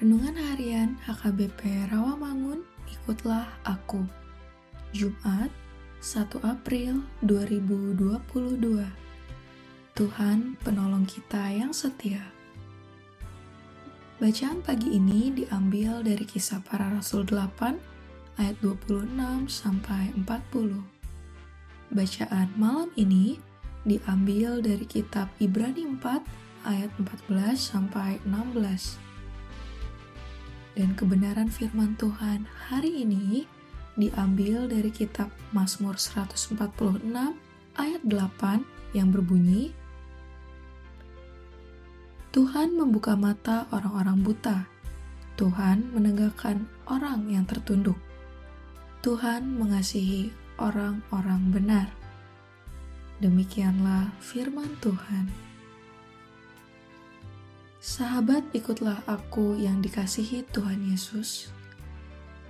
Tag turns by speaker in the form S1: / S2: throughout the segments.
S1: Renungan Harian HKBP Rawamangun, ikutlah aku. Jumat, 1 April 2022. Tuhan penolong kita yang setia. Bacaan pagi ini diambil dari kisah para rasul 8 ayat 26 sampai 40. Bacaan malam ini diambil dari kitab Ibrani 4 ayat 14 sampai 16 dan kebenaran firman Tuhan hari ini diambil dari kitab Mazmur 146 ayat 8 yang berbunyi Tuhan membuka mata orang-orang buta. Tuhan menegakkan orang yang tertunduk. Tuhan mengasihi orang-orang benar. Demikianlah firman Tuhan. Sahabat, ikutlah aku yang dikasihi Tuhan Yesus.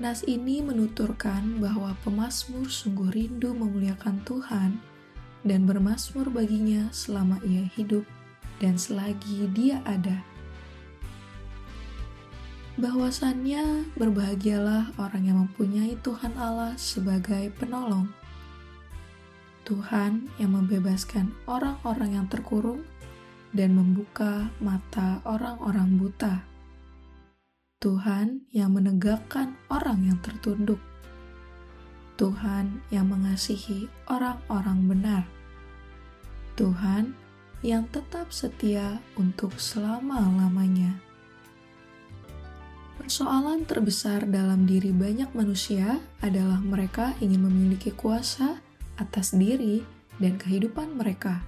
S1: Nas ini menuturkan bahwa pemazmur sungguh rindu memuliakan Tuhan dan bermasmur baginya selama ia hidup dan selagi dia ada. Bahwasannya berbahagialah orang yang mempunyai Tuhan Allah sebagai penolong. Tuhan yang membebaskan orang-orang yang terkurung dan membuka mata orang-orang buta. Tuhan yang menegakkan orang yang tertunduk. Tuhan yang mengasihi orang-orang benar. Tuhan yang tetap setia untuk selama-lamanya. Persoalan terbesar dalam diri banyak manusia adalah mereka ingin memiliki kuasa atas diri dan kehidupan mereka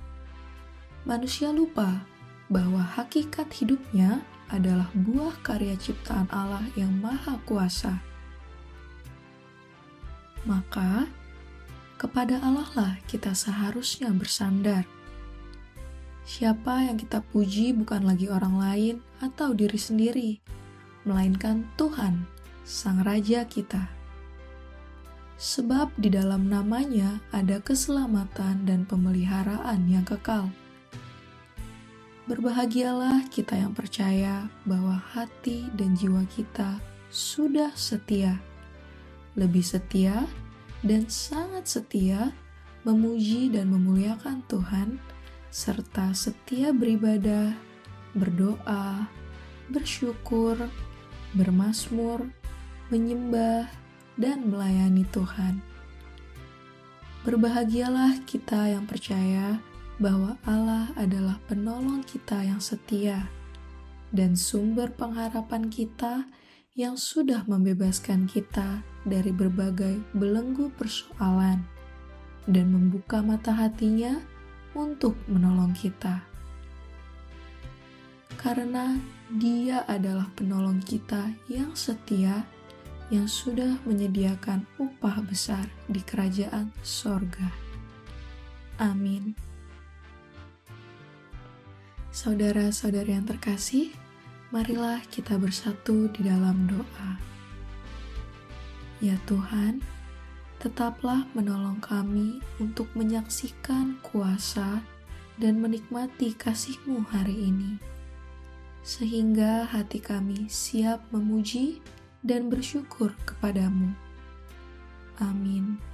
S1: manusia lupa bahwa hakikat hidupnya adalah buah karya ciptaan Allah yang Maha Kuasa. Maka, kepada Allah lah kita seharusnya bersandar. Siapa yang kita puji bukan lagi orang lain atau diri sendiri, melainkan Tuhan, Sang Raja kita. Sebab di dalam namanya ada keselamatan dan pemeliharaan yang kekal. Berbahagialah kita yang percaya bahwa hati dan jiwa kita sudah setia, lebih setia, dan sangat setia memuji dan memuliakan Tuhan, serta setia beribadah, berdoa, bersyukur, bermasmur, menyembah, dan melayani Tuhan. Berbahagialah kita yang percaya bahwa Allah adalah penolong kita yang setia dan sumber pengharapan kita yang sudah membebaskan kita dari berbagai belenggu persoalan dan membuka mata hatinya untuk menolong kita. Karena Dia adalah penolong kita yang setia, yang sudah menyediakan upah besar di kerajaan sorga. Amin. Saudara-saudari yang terkasih, marilah kita bersatu di dalam doa. Ya Tuhan, tetaplah menolong kami untuk menyaksikan kuasa dan menikmati kasih-Mu hari ini, sehingga hati kami siap memuji dan bersyukur kepadamu. Amin.